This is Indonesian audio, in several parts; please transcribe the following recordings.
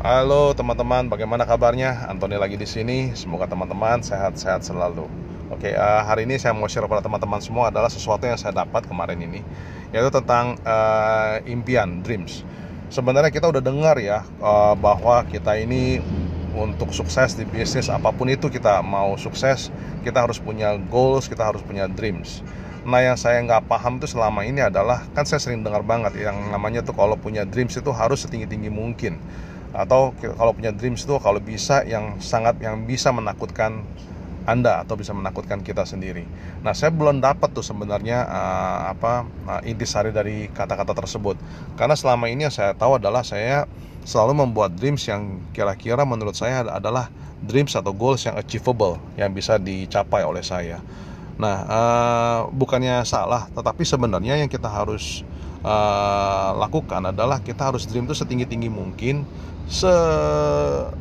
Halo teman-teman, bagaimana kabarnya? Antoni lagi di sini. Semoga teman-teman sehat-sehat selalu. Oke, uh, hari ini saya mau share pada teman-teman semua adalah sesuatu yang saya dapat kemarin ini, yaitu tentang uh, impian, dreams. Sebenarnya kita udah dengar ya uh, bahwa kita ini untuk sukses di bisnis apa pun itu kita mau sukses, kita harus punya goals, kita harus punya dreams. Nah yang saya nggak paham itu selama ini adalah kan saya sering dengar banget yang namanya tuh kalau punya dreams itu harus setinggi tinggi mungkin atau kalau punya dreams itu kalau bisa yang sangat yang bisa menakutkan anda atau bisa menakutkan kita sendiri. Nah, saya belum dapat tuh sebenarnya uh, apa uh, intisari dari kata-kata tersebut. Karena selama ini yang saya tahu adalah saya selalu membuat dreams yang kira-kira menurut saya adalah dreams atau goals yang achievable yang bisa dicapai oleh saya. Nah, uh, bukannya salah, tetapi sebenarnya yang kita harus uh, lakukan adalah kita harus dream itu setinggi tinggi mungkin, se,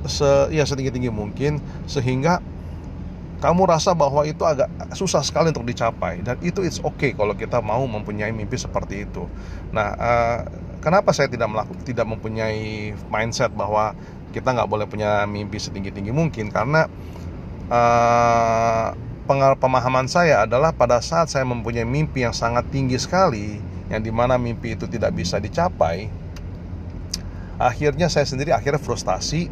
se ya setinggi tinggi mungkin sehingga kamu rasa bahwa itu agak susah sekali untuk dicapai dan itu it's okay kalau kita mau mempunyai mimpi seperti itu. Nah, uh, kenapa saya tidak melakukan tidak mempunyai mindset bahwa kita nggak boleh punya mimpi setinggi tinggi mungkin karena uh, pemahaman saya adalah pada saat saya mempunyai mimpi yang sangat tinggi sekali yang di mana mimpi itu tidak bisa dicapai akhirnya saya sendiri akhirnya frustasi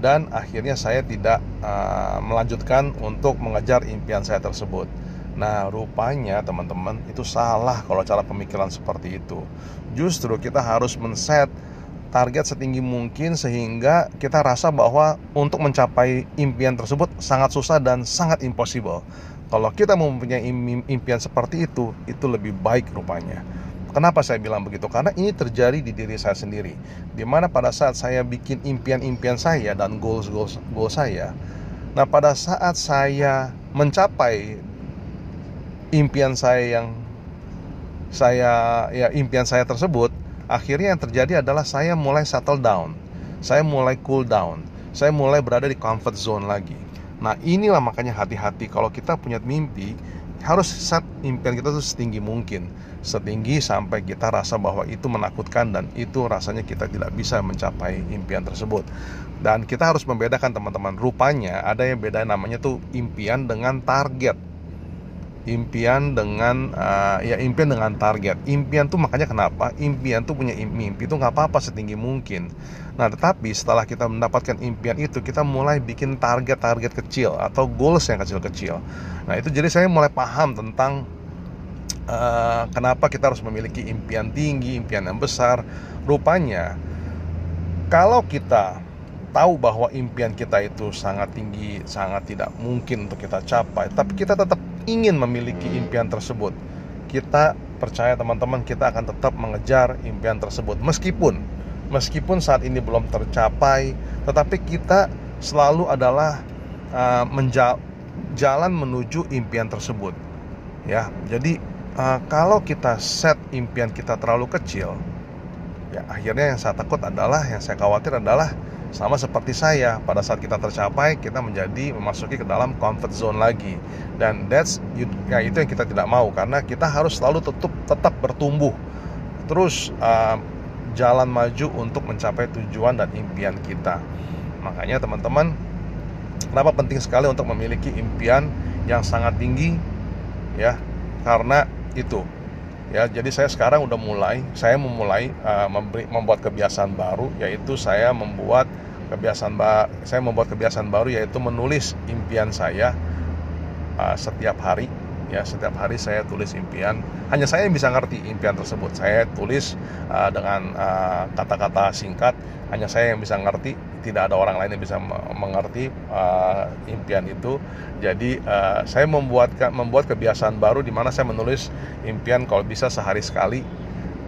dan akhirnya saya tidak uh, melanjutkan untuk mengejar impian saya tersebut Nah rupanya teman-teman itu salah kalau cara pemikiran seperti itu Justru kita harus men-set target setinggi mungkin sehingga kita rasa bahwa untuk mencapai impian tersebut sangat susah dan sangat impossible. Kalau kita mempunyai impian seperti itu, itu lebih baik rupanya. Kenapa saya bilang begitu? Karena ini terjadi di diri saya sendiri. Di mana pada saat saya bikin impian-impian saya dan goals-goals goals saya, nah pada saat saya mencapai impian saya yang saya ya impian saya tersebut, akhirnya yang terjadi adalah saya mulai settle down, saya mulai cool down, saya mulai berada di comfort zone lagi. Nah inilah makanya hati-hati. Kalau kita punya mimpi harus set impian kita tuh setinggi mungkin. Setinggi sampai kita rasa bahwa itu menakutkan dan itu rasanya kita tidak bisa mencapai impian tersebut. Dan kita harus membedakan teman-teman. Rupanya ada yang beda namanya tuh impian dengan target impian dengan uh, ya impian dengan target. Impian tuh makanya kenapa impian tuh punya mimpi itu nggak apa-apa setinggi mungkin. Nah tetapi setelah kita mendapatkan impian itu kita mulai bikin target-target kecil atau goals yang kecil-kecil. Nah itu jadi saya mulai paham tentang uh, kenapa kita harus memiliki impian tinggi impian yang besar. Rupanya kalau kita tahu bahwa impian kita itu sangat tinggi, sangat tidak mungkin untuk kita capai, tapi kita tetap ingin memiliki impian tersebut, kita percaya teman-teman kita akan tetap mengejar impian tersebut meskipun meskipun saat ini belum tercapai, tetapi kita selalu adalah uh, jalan menuju impian tersebut. Ya, jadi uh, kalau kita set impian kita terlalu kecil, ya akhirnya yang saya takut adalah yang saya khawatir adalah sama seperti saya pada saat kita tercapai kita menjadi memasuki ke dalam comfort zone lagi. Dan that's ya itu yang kita tidak mau karena kita harus selalu tetap tetap bertumbuh. Terus uh, jalan maju untuk mencapai tujuan dan impian kita. Makanya teman-teman kenapa penting sekali untuk memiliki impian yang sangat tinggi ya? Karena itu ya jadi saya sekarang udah mulai saya memulai uh, memberi, membuat kebiasaan baru yaitu saya membuat kebiasaan saya membuat kebiasaan baru yaitu menulis impian saya uh, setiap hari ya setiap hari saya tulis impian. Hanya saya yang bisa ngerti impian tersebut. Saya tulis uh, dengan kata-kata uh, singkat. Hanya saya yang bisa ngerti. Tidak ada orang lain yang bisa mengerti uh, impian itu. Jadi uh, saya membuat membuat kebiasaan baru di mana saya menulis impian kalau bisa sehari sekali.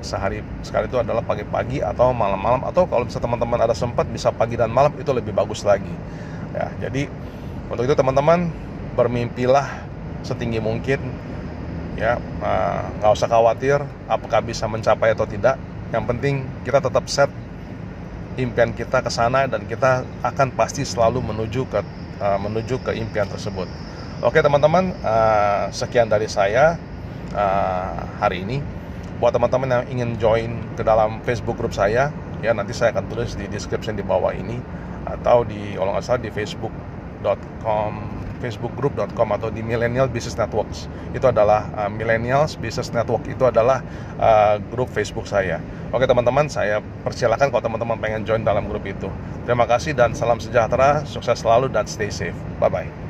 Sehari sekali itu adalah pagi-pagi atau malam-malam. Atau kalau bisa teman-teman ada sempat bisa pagi dan malam itu lebih bagus lagi. Ya jadi untuk itu teman-teman bermimpilah setinggi mungkin. Ya eh, nggak uh, usah khawatir apakah bisa mencapai atau tidak. Yang penting kita tetap set impian kita ke sana dan kita akan pasti selalu menuju ke uh, menuju ke impian tersebut. Oke teman-teman uh, sekian dari saya uh, hari ini. Buat teman-teman yang ingin join ke dalam Facebook grup saya ya nanti saya akan tulis di description di bawah ini atau di kalau nggak salah di facebook.com facebookgroup.com atau di Millennial Business Networks. Itu adalah uh, Millennials Business Network. Itu adalah uh, grup Facebook saya. Oke teman-teman saya persilakan kalau teman-teman pengen join dalam grup itu. Terima kasih dan salam sejahtera sukses selalu dan stay safe. Bye bye